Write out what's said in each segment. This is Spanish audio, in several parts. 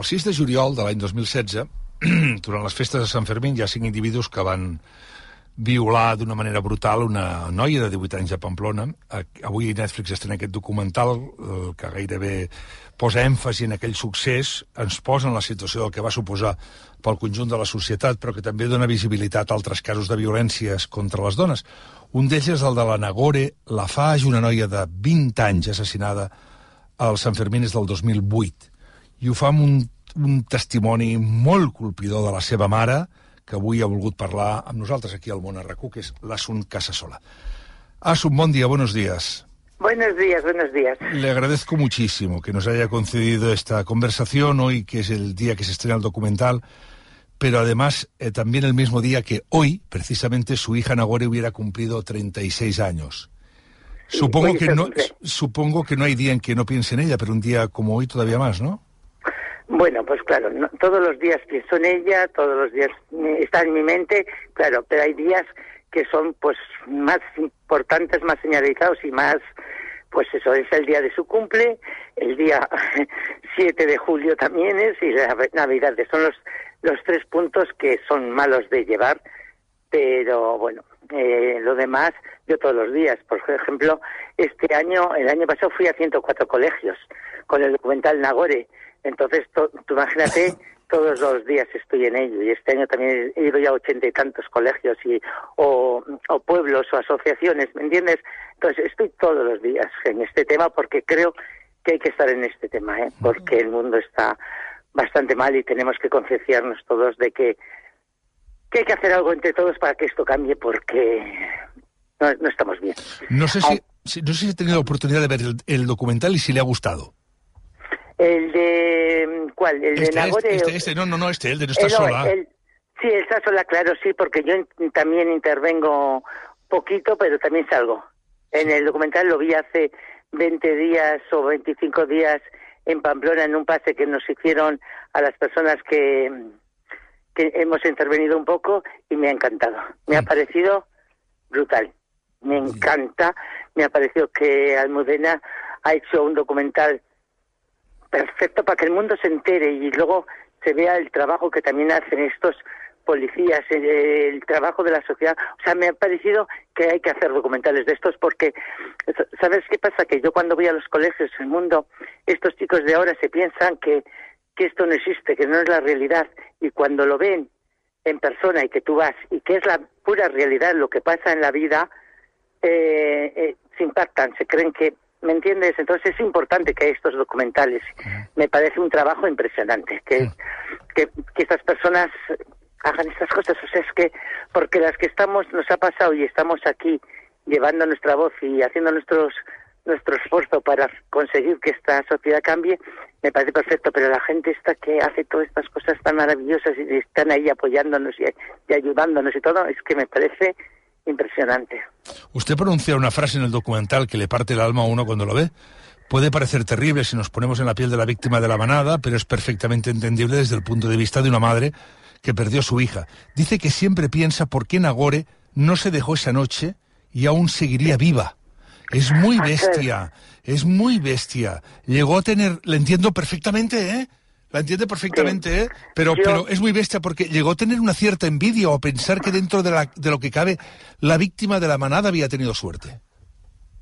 El 6 de juliol de l'any 2016, durant les festes de Sant Fermín, hi ha cinc individus que van violar d'una manera brutal una noia de 18 anys a Pamplona. Avui Netflix estrena aquest documental que gairebé posa èmfasi en aquell succés, ens posa en la situació del que va suposar pel conjunt de la societat, però que també dona visibilitat a altres casos de violències contra les dones. Un d'ells és el de la Nagore Lafage, una noia de 20 anys assassinada als Sant Fermines del 2008. I ho fa amb un, un testimoni molt colpidor de la seva mare, que avui ha volgut parlar amb nosaltres aquí al Món Arracú, que és l'Asun Casasola. Asun, bon dia, buenos días. Buenos días, buenos días. Le agradezco muchísimo que nos haya concedido esta conversación hoy, que es el día que se estrena el documental, pero además eh, también el mismo día que hoy, precisamente, su hija Nagore hubiera cumplido 36 años. Sí, supongo, que no, supongo que no hay día en que no piense en ella, pero un día como hoy todavía más, ¿no? Bueno, pues claro, no- todos los días pienso en ella, todos los días está en mi mente, claro, pero hay días que son pues más importantes, más señalizados y más, pues eso, es el día de su cumple, el día 7 de julio también es y la Navidad, son los, los tres puntos que son malos de llevar, pero bueno, eh, lo demás yo todos los días. Por ejemplo, este año, el año pasado fui a 104 colegios con el documental Nagore. Entonces, to- tú imagínate, todos los días estoy en ello. Y este año también he ido ya a ochenta y tantos colegios y, o, o pueblos o asociaciones, ¿me entiendes? Entonces, estoy todos los días en este tema porque creo que hay que estar en este tema, ¿eh? porque el mundo está bastante mal y tenemos que concienciarnos todos de que que hay que hacer algo entre todos para que esto cambie porque no, no estamos bien. No sé si, Ah. si- no sé si he tenido la oportunidad de ver el, el documental y si le ha gustado. El de... ¿Cuál? El de Este, Nagore. este, este, no, no, no, este, el de no está Eh, no, sola. el- sí, el está sola, claro, sí, porque yo in- también intervengo poquito, pero también salgo. En el documental lo vi hace 20 días o 25 días en Pamplona en un pase que nos hicieron a las personas que, que hemos intervenido un poco y me ha encantado. Me ha Mm. parecido brutal. Me encanta. Me ha parecido que Almudena ha hecho un documental perfecto para que el mundo se entere y luego se vea el trabajo que también hacen estos policías, el, el trabajo de la sociedad. O sea, me ha parecido que hay que hacer documentales de estos porque, ¿sabes qué pasa? Que yo cuando voy a los colegios, el mundo, estos chicos de ahora se piensan que, que esto no existe, que no es la realidad. Y cuando lo ven en persona y que tú vas y que es la pura realidad lo que pasa en la vida, eh, eh, se impactan, se creen que, ¿me entiendes? Entonces es importante que estos documentales, me parece un trabajo impresionante, que, que, que estas personas hagan estas cosas, o sea, es que, porque las que estamos, nos ha pasado y estamos aquí llevando nuestra voz y haciendo nuestros nuestro esfuerzo para conseguir que esta sociedad cambie, me parece perfecto, pero la gente esta que hace todas estas cosas tan maravillosas y están ahí apoyándonos y, y ayudándonos y todo, es que me parece impresionante. Usted pronuncia una frase en el documental que le parte el alma a uno cuando lo ve. Puede parecer terrible si nos ponemos en la piel de la víctima de la manada, pero es perfectamente entendible desde el punto de vista de una madre que perdió a su hija. Dice que siempre piensa por qué Nagore no se dejó esa noche y aún seguiría viva. Es muy bestia, es muy bestia. Llegó a tener, le entiendo perfectamente, ¿eh? La entiende perfectamente, ¿eh? Pero, Yo- pero es muy bestia porque llegó a tener una cierta envidia o pensar que dentro de, la- de lo que cabe, la víctima de la manada había tenido suerte.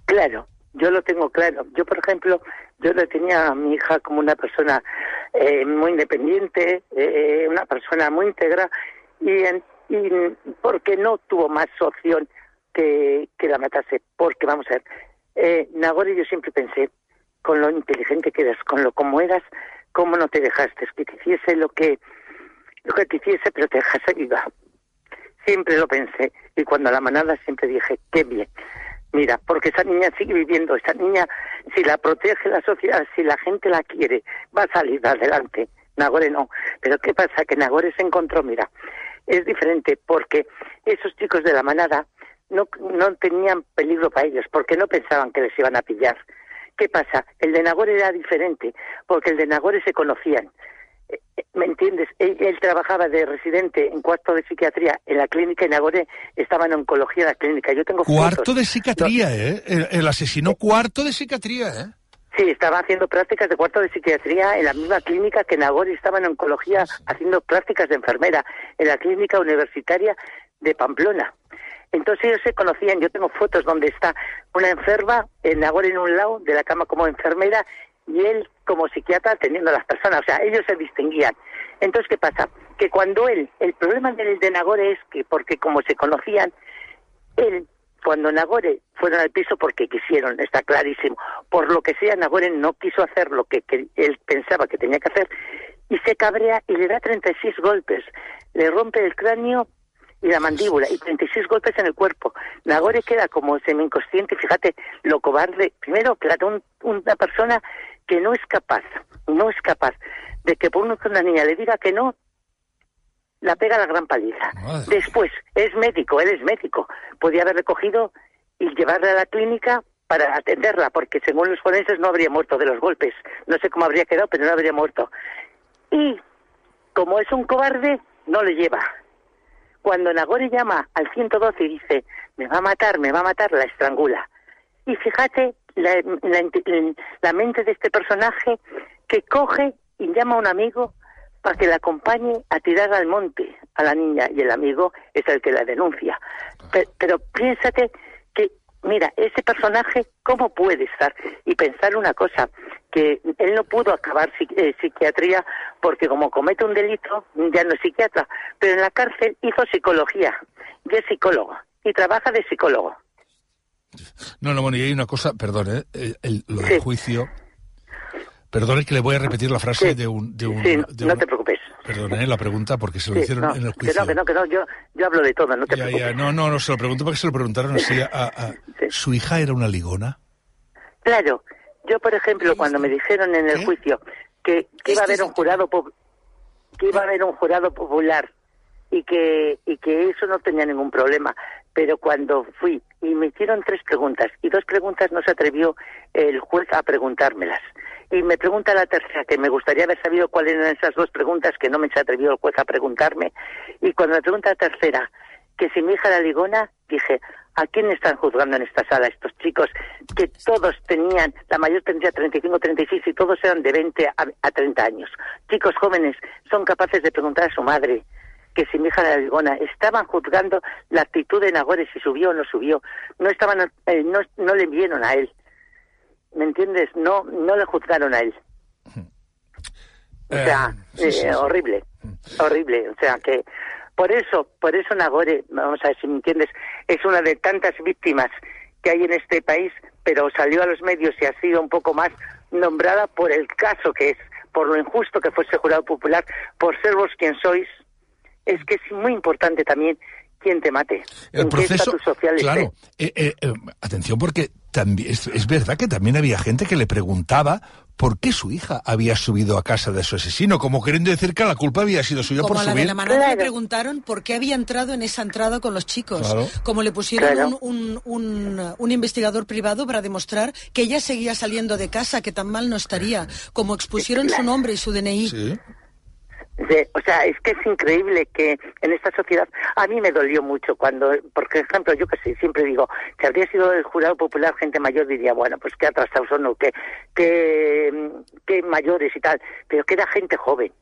Claro, yo lo tengo claro. Yo, por ejemplo, yo le tenía a mi hija como una persona eh, muy independiente, eh, una persona muy íntegra, y, en- y porque no tuvo más opción que, que la matase. Porque, vamos a ver, eh, Nagore yo siempre pensé, con lo inteligente que eras, con lo como eras, cómo no te dejaste, que te hiciese lo que, lo que te hiciese, pero te dejase viva. Siempre lo pensé. Y cuando la manada siempre dije, qué bien. Mira, porque esa niña sigue viviendo, esa niña, si la protege la sociedad, si la gente la quiere, va a salir adelante. Nagore no. Pero ¿qué pasa? Que Nagore se encontró, mira, es diferente porque esos chicos de la manada no, no tenían peligro para ellos, porque no pensaban que les iban a pillar. ¿Qué pasa? El de Nagore era diferente, porque el de Nagore se conocían. Eh, eh, ¿Me entiendes? Él, él trabajaba de residente en cuarto de psiquiatría en la clínica y Nagore estaba en oncología en la clínica. Yo tengo Cuarto fotos. de psiquiatría, ¿eh? El, el asesino cuarto de psiquiatría, ¿eh? Sí, estaba haciendo prácticas de cuarto de psiquiatría en la misma clínica que Nagore estaba en oncología haciendo prácticas de enfermera en la clínica universitaria de Pamplona. Entonces ellos se conocían, yo tengo fotos donde está una enferma, en Nagore en un lado de la cama como enfermera y él como psiquiatra atendiendo a las personas, o sea, ellos se distinguían. Entonces, ¿qué pasa? Que cuando él, el problema del de Nagore es que, porque como se conocían, él cuando Nagore fueron al piso porque quisieron, está clarísimo. Por lo que sea, Nagore no quiso hacer lo que, él pensaba que tenía que hacer y se cabrea y le da 36 golpes. Le rompe el cráneo y la mandíbula y 36 golpes en el cuerpo. Nagore queda como semi-inconsciente, fíjate lo cobarde. Primero, que un, una persona que no es capaz, no es capaz de que por una niña le diga que no, la pega la gran paliza. Después, es médico, él es médico. Podía haber recogido y llevarla a la clínica para atenderla, porque según los forenses no habría muerto de los golpes. No sé cómo habría quedado, pero no habría muerto. Y como es un cobarde, no le lleva. Cuando Nagore llama al 112 y dice, me va a matar, me va a matar, la estrangula. Y fíjate la, la mente de este personaje que coge y llama a un amigo para que la acompañe a tirar al monte a la niña y el amigo es el que la denuncia. Pero, piénsate mira, ese personaje, ¿cómo puede estar? Y pensar una cosa, que él no pudo acabar eh, psiquiatría porque como comete un delito, ya no es psiquiatra, pero en la cárcel hizo psicología y es psicólogo y trabaja de psicólogo. No, no, bueno, y hay una cosa, perdón, ¿eh? el, lo del juicio Perdone que le voy a repetir la frase de un... De un sí, no te preocupes. Perdone la pregunta porque se lo hicieron en el juicio. Que no, que no, que no, yo, yo hablo de todo, no te preocupes. Ya, no, no, no, se lo pregunto porque se lo preguntaron así a... ¿Su hija era una ligona? Claro, yo por ejemplo cuando me dijeron en el juicio que, que iba a haber un jurado que iba a haber un jurado popular y que y que eso no tenía ningún problema pero cuando fui y me hicieron tres preguntas y dos preguntas no se atrevió el juez a preguntármelas y me pregunta la tercera, que me gustaría haber sabido cuáles eran esas dos preguntas que no me se atrevió el juez a preguntarme. Y cuando me pregunta la tercera, que si mi hija era ligona, dije, ¿a quién están juzgando en esta sala estos chicos? Que todos tenían, la mayor tendría 35, 36 y todos eran de 20 a, a 30 años. Chicos jóvenes son capaces de preguntar a su madre que si mi hija era ligona. Estaban juzgando la actitud de Nagore, si subió o no subió. No, estaban, eh, no, no le vieron a él. ¿me entiendes? No, no le juzgaron a él. O sea, eh, eh, horrible, horrible. O sea que por eso, por eso Nagore, vamos a ver si me entiendes, es una de tantas víctimas que hay en este país, pero salió a los medios y ha sido un poco más nombrada por el caso que es, por lo injusto que fue ese jurado popular, por ser vos quien sois. Es que es muy importante también quién te mate. El proceso, social claro, eh, eh, eh, atención porque también es, verdad que también había gente que le preguntaba por qué su hija había subido a casa de su asesino, como queriendo decir que la culpa había sido suya por la subir. De la le preguntaron por qué había entrado en esa entrada con los chicos, como le pusieron un, un, un, investigador privado para demostrar que ella seguía saliendo de casa, que tan mal no estaría, como expusieron su nombre y su DNI. ¿Sí? O sea, es que es increíble que en esta sociedad, a mí me dolió mucho cuando, por ejemplo, yo que sé, siempre digo, si habría sido el jurado popular gente mayor, diría, bueno, pues qué atrasados son, o qué, qué, mayores y tal, pero que era gente joven.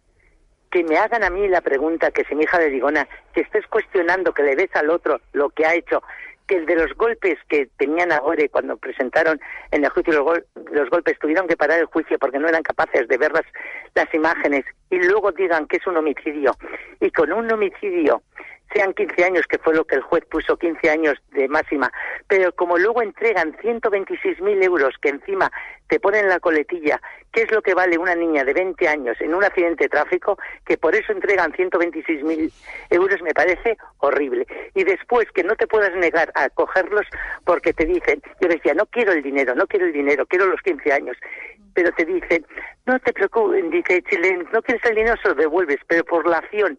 Que me hagan a mí la pregunta, que si mi hija de Digona, que estés cuestionando, que le ves al otro lo que ha hecho, que el de los golpes que tenían ahora cuando presentaron en el juicio los, los, golpes tuvieron que parar el juicio porque no eran capaces de ver las, las imágenes y luego digan que es un homicidio y con un homicidio sean 15 años, que fue lo que el juez puso 15 años de máxima, pero como luego entregan 126.000 euros que encima te ponen la coletilla, ¿qué es lo que vale una niña de 20 años en un accidente de tráfico? Que por eso entregan 126.000 euros me parece horrible. Y después que no te puedas negar a cogerlos porque te dicen, yo decía, no quiero el dinero, no quiero el dinero, quiero los 15 años. Pero te dicen, no te preocupes, dice, si no quieres el dinero, se lo devuelves, pero por la acción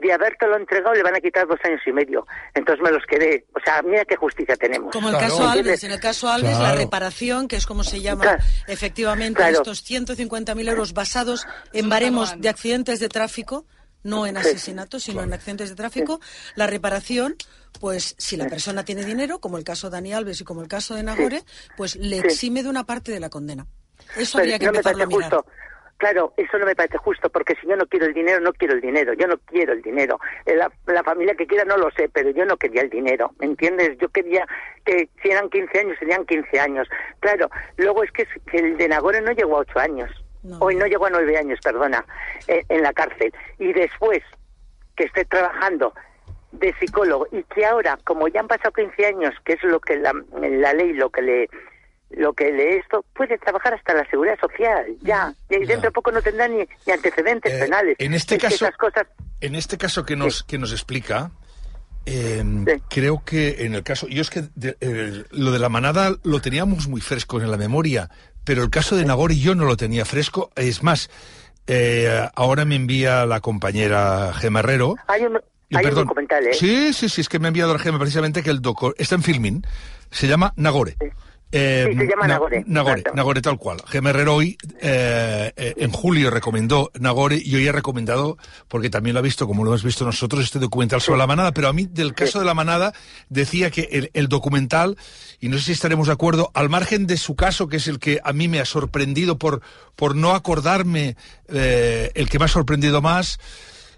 de habértelo entregado le van a quitar dos años y medio. Entonces me los quedé. O sea, mira qué justicia tenemos. Como el caso Alves. En el caso Alves, la reparación, que es como se llama efectivamente estos 150.000 euros basados en baremos de accidentes de tráfico, no en asesinatos, sino en accidentes de tráfico. La reparación, pues si la persona tiene dinero, como el caso de Dani Alves y como el caso de Nagore, pues le exime de una parte de la condena. Eso habría que no me parece justo. Claro, eso no me parece justo, porque si yo no quiero el dinero, no quiero el dinero, yo no quiero el dinero. Eh, la, familia que quiera no lo sé, pero yo no quería el dinero, ¿me entiendes? Yo quería que si eran 15 años, serían 15 años. Claro, luego es que, el de Nagore no llegó a 8 años, hoy no llegó a 9 años, perdona, eh, en la cárcel. Y después que esté trabajando de psicólogo y que ahora, como ya han pasado 15 años, que es lo que la, la ley, lo que le lo que lee esto puede trabajar hasta la seguridad social, ya. Y dentro de poco no tendrá ni, antecedentes eh, penales. En este caso, en este caso que nos que nos explica, em, creo que en el caso, yo es que lo de la manada lo teníamos muy fresco en la memoria, pero el caso de Nagori yo no lo tenía fresco. Es más, eh, ahora me envía la compañera Gemma Herrero. Hay un, documental, ¿eh? Sí, sí, sí, es que me ha enviado la Gemma precisamente que el doco está en filming, se llama Nagore. Eh, se llama Nagore. Nagore, Nagore tal cual. Gemerrero hoy, eh, eh, en julio recomendó Nagore y hoy ha recomendado, porque también lo ha visto, como lo hemos visto nosotros, este documental sobre la manada, pero a mí del caso de la manada decía que el, documental, y no sé si estaremos de acuerdo, al margen de su caso, que es el que a mí me ha sorprendido por, por no acordarme, el que me ha sorprendido más,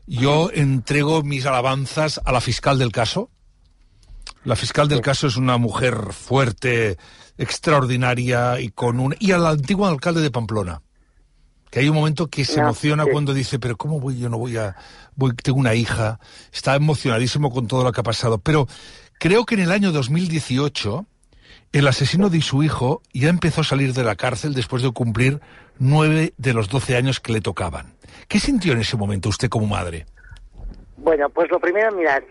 yo entrego mis alabanzas a la fiscal del caso. La fiscal del caso es una mujer fuerte, extraordinaria y con un y al antiguo alcalde de Pamplona que hay un momento que se emociona cuando dice pero cómo voy yo no voy a voy tengo una hija está emocionadísimo con todo lo que ha pasado. Pero creo que en el año 2018 el asesino de su hijo ya empezó a salir de la cárcel después de cumplir nueve de los doce años que le tocaban. Qué sintió en ese momento usted como madre bueno pues lo primero mira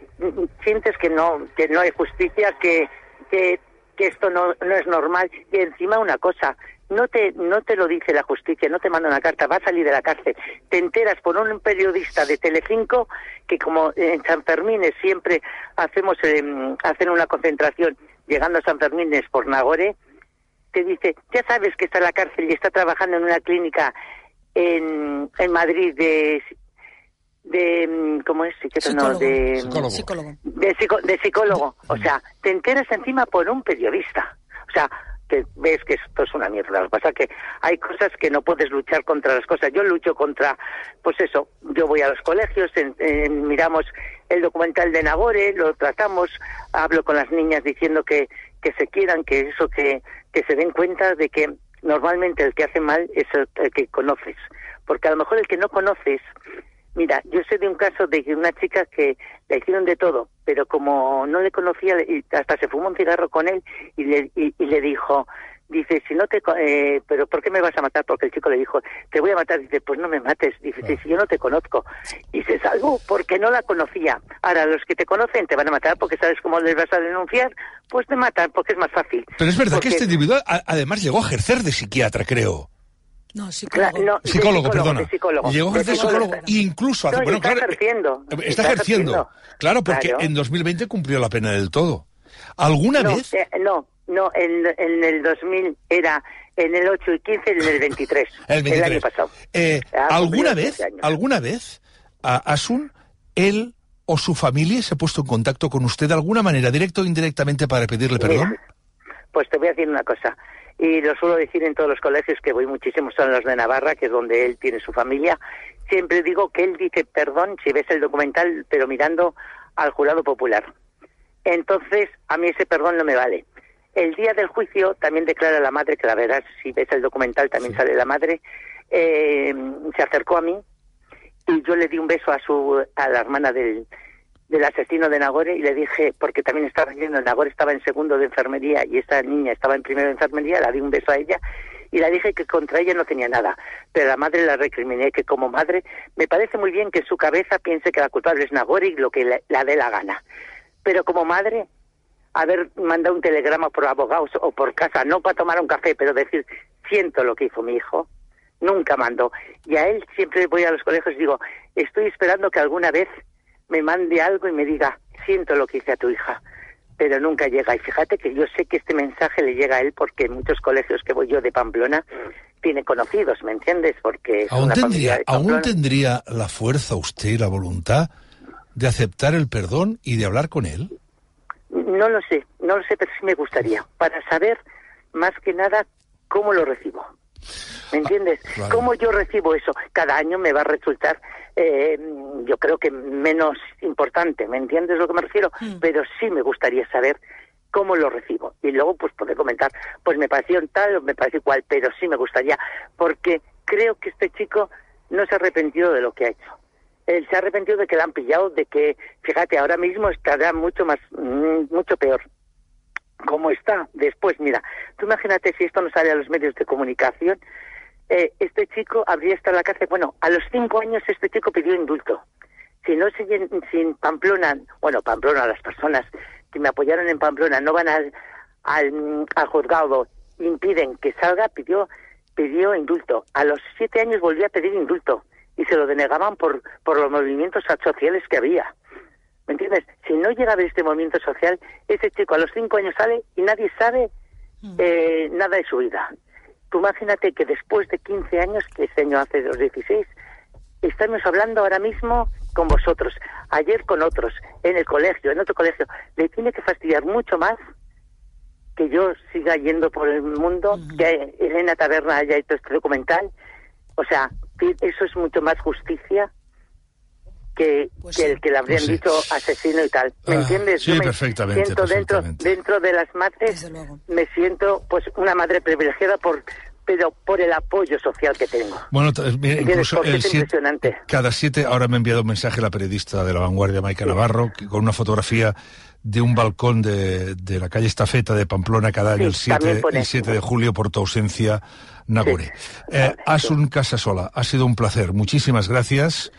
sientes que no que no hay justicia que que esto no, no es normal. Y encima una cosa, no te, no te lo dice la justicia, no te manda una carta, va a salir de la cárcel. Te enteras por un periodista de Telecinco que como en San Fermín siempre hacemos eh, hacen una concentración llegando a San Fermín por Nagore, te dice, ya sabes que está en la cárcel y está trabajando en una clínica en, en Madrid de de mm, cómo es psicólogo. de psicólogo, De, psicólogo. o sea te enteras encima por un periodista. O sea que ves que esto es una mierda. Lo que pasa es que hay cosas que no puedes luchar contra las cosas. Yo lucho contra pues eso yo voy a los colegios miramos el documental de Nagore lo tratamos hablo con las niñas diciendo que que se quieran que eso que que se den cuenta de que normalmente el que hace mal es el que conoces. Porque a lo mejor el que no conoces Mira, yo sé de un caso de una chica que le hicieron de todo, pero como no le conocía, hasta se fumó un cigarro con él y le, y, le dijo, dice, si no te, eh, pero ¿por qué me vas a matar? Porque el chico le dijo, te voy a matar. Dice, pues no me mates. Dice, si yo no te conozco. Y se salvó porque no la conocía. Ahora, los que te conocen te van a matar porque sabes cómo les vas a denunciar, pues te matan porque es más fácil. Pero es verdad que este individuo además llegó a ejercer de psiquiatra, creo. No, psicólogo. psicólogo, perdona. Llegó a ser psicólogo, incluso hace, está, ejerciendo, está, ejerciendo. Claro, porque en 2020 cumplió la pena del todo. ¿Alguna vez? Eh, no, no, en, en, el 2000 era en el 8 y 15 en el 23. el 23. El año pasado. Eh, ¿Alguna vez, alguna vez, a Asun, él o su familia se ha puesto en contacto con usted de alguna manera, directo o indirectamente, para pedirle perdón? Pues te voy a decir una cosa y lo suelo decir en todos los colegios que voy muchísimo, son los de Navarra, que es donde él tiene su familia. Siempre digo que él dice perdón si ves el documental, pero mirando al jurado popular. Entonces, a mí ese perdón no me vale. El día del juicio también declara la madre, que la verás, si ves el documental también sale la madre, eh, se acercó a mí y yo le di un beso a su a la hermana del, del asesino de Nagore y le dije, porque también estaba viendo, Nagore estaba en segundo de enfermería y esta niña estaba en primero de enfermería, le di un beso a ella y le dije que contra ella no tenía nada. Pero la madre la recriminé que como madre me parece muy bien que su cabeza piense que la culpable es Nagore y lo que la dé la gana. Pero como madre, haber mandado un telegrama por abogados o por casa, no para tomar un café, pero decir, siento lo que hizo mi hijo, nunca mandó. Y a él siempre voy a los colegios y digo, estoy esperando que alguna vez me mande algo y me diga, siento lo que hice a tu hija, pero nunca llega. Y fíjate que yo sé que este mensaje le llega a él porque en muchos colegios que voy yo de Pamplona tiene conocidos, ¿me entiendes? Porque ¿Aún, tendría, ¿Aún tendría la fuerza usted y la voluntad de aceptar el perdón y de hablar con él? No lo sé, no lo sé, pero sí me gustaría, para saber más que nada cómo lo recibo. ¿Me entiendes? ¿Cómo yo recibo eso? Cada año me va a resultar, eh, yo creo que menos importante, ¿me entiendes lo que me refiero? Mm. Pero sí me gustaría saber cómo lo recibo. Y luego, pues, poder comentar, pues me pareció tal o me parece igual, pero sí me gustaría, porque creo que este chico no se ha arrepentido de lo que ha hecho. Él se ha arrepentido de que le han pillado, de que, fíjate, ahora mismo estará mucho más, mm, mucho peor. ¿Cómo está? Después, mira, tú imagínate si esto no sale a los medios de comunicación, eh, este chico habría estado en la cárcel. Bueno, a los cinco años este chico pidió indulto. Si no siguen sin Pamplona, bueno, Pamplona, las personas que me apoyaron en Pamplona no van al, al, al juzgado, impiden que salga, pidió, pidió indulto. A los siete años volvió a pedir indulto y se lo denegaban por, por los movimientos sociales que había. ¿Me entiendes? Si no llega a ver este movimiento social, ese chico a los cinco años sale y nadie sabe mm. eh, nada de su vida. Tú imagínate que después de 15 años, que este año hace los 16, estamos hablando ahora mismo con vosotros, ayer con otros, en el colegio, en otro colegio. Le tiene que fastidiar mucho más que yo siga yendo por el mundo, que Elena Taberna haya hecho este documental. O sea, eso es mucho más justicia que, pues el que le habrían pues dicho asesino y tal. ¿Me ah, entiendes? Sí, perfectamente, siento Dentro, dentro de las madres, me siento pues una madre privilegiada por pero por el apoyo social que tengo. Bueno, incluso el impresionante. cada siete, ahora me ha enviado un mensaje la periodista de La Vanguardia, Maica Navarro, con una fotografía de un balcón de, de, la calle Estafeta de Pamplona cada año, el, 7, el 7 de julio, por tu ausencia, Nagore. Eh, Asun Casasola, ha sido un placer. Muchísimas gracias.